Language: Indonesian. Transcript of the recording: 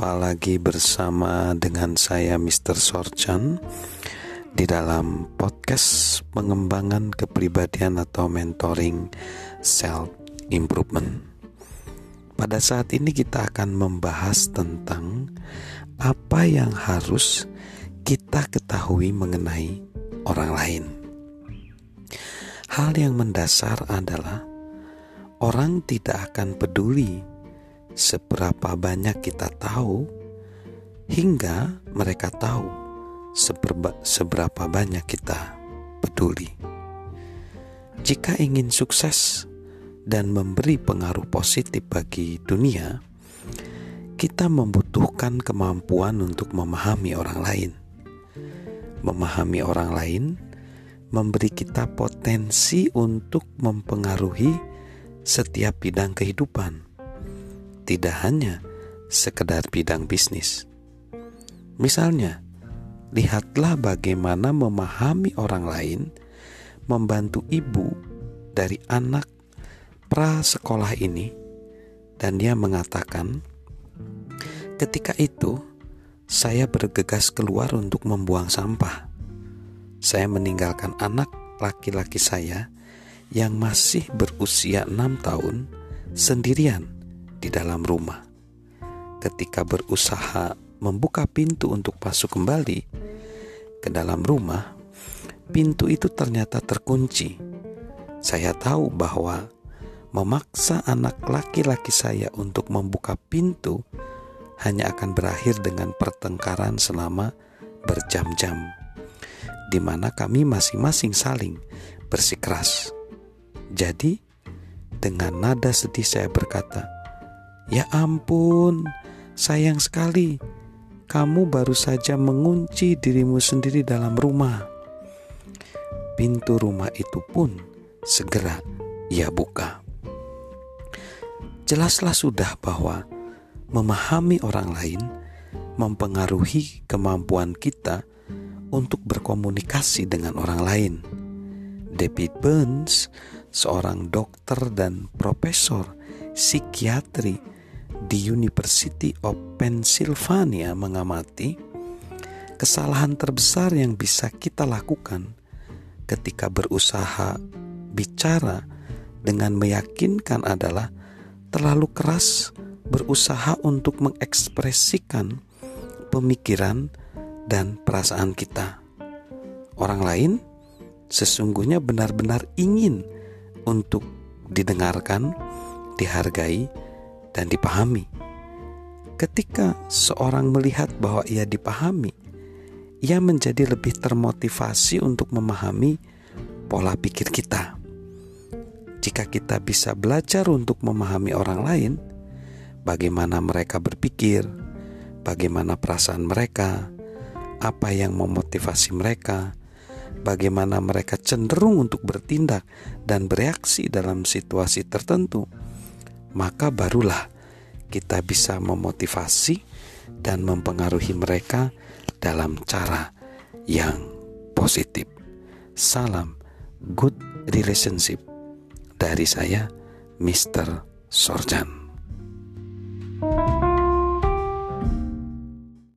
Jumpa lagi bersama dengan saya Mr. Sorchan di dalam podcast pengembangan kepribadian atau mentoring self improvement. Pada saat ini kita akan membahas tentang apa yang harus kita ketahui mengenai orang lain. Hal yang mendasar adalah orang tidak akan peduli seberapa banyak kita tahu hingga mereka tahu seberapa, seberapa banyak kita peduli. Jika ingin sukses dan memberi pengaruh positif bagi dunia, kita membutuhkan kemampuan untuk memahami orang lain. Memahami orang lain memberi kita potensi untuk mempengaruhi setiap bidang kehidupan tidak hanya sekedar bidang bisnis. Misalnya, lihatlah bagaimana memahami orang lain membantu ibu dari anak pra sekolah ini dan dia mengatakan ketika itu saya bergegas keluar untuk membuang sampah. Saya meninggalkan anak laki-laki saya yang masih berusia enam tahun sendirian di dalam rumah. Ketika berusaha membuka pintu untuk masuk kembali ke dalam rumah, pintu itu ternyata terkunci. Saya tahu bahwa memaksa anak laki-laki saya untuk membuka pintu hanya akan berakhir dengan pertengkaran selama berjam-jam, di mana kami masing-masing saling bersikeras. Jadi, dengan nada sedih saya berkata, Ya ampun, sayang sekali. Kamu baru saja mengunci dirimu sendiri dalam rumah. Pintu rumah itu pun segera ia buka. Jelaslah sudah bahwa memahami orang lain mempengaruhi kemampuan kita untuk berkomunikasi dengan orang lain. David Burns, seorang dokter dan profesor psikiatri di University of Pennsylvania mengamati kesalahan terbesar yang bisa kita lakukan ketika berusaha bicara dengan meyakinkan adalah terlalu keras berusaha untuk mengekspresikan pemikiran dan perasaan kita. Orang lain sesungguhnya benar-benar ingin untuk didengarkan, dihargai, dan dipahami. Ketika seorang melihat bahwa ia dipahami, ia menjadi lebih termotivasi untuk memahami pola pikir kita. Jika kita bisa belajar untuk memahami orang lain, bagaimana mereka berpikir, bagaimana perasaan mereka, apa yang memotivasi mereka, bagaimana mereka cenderung untuk bertindak dan bereaksi dalam situasi tertentu maka barulah kita bisa memotivasi dan mempengaruhi mereka dalam cara yang positif. Salam good relationship dari saya, Mr. Sorjan.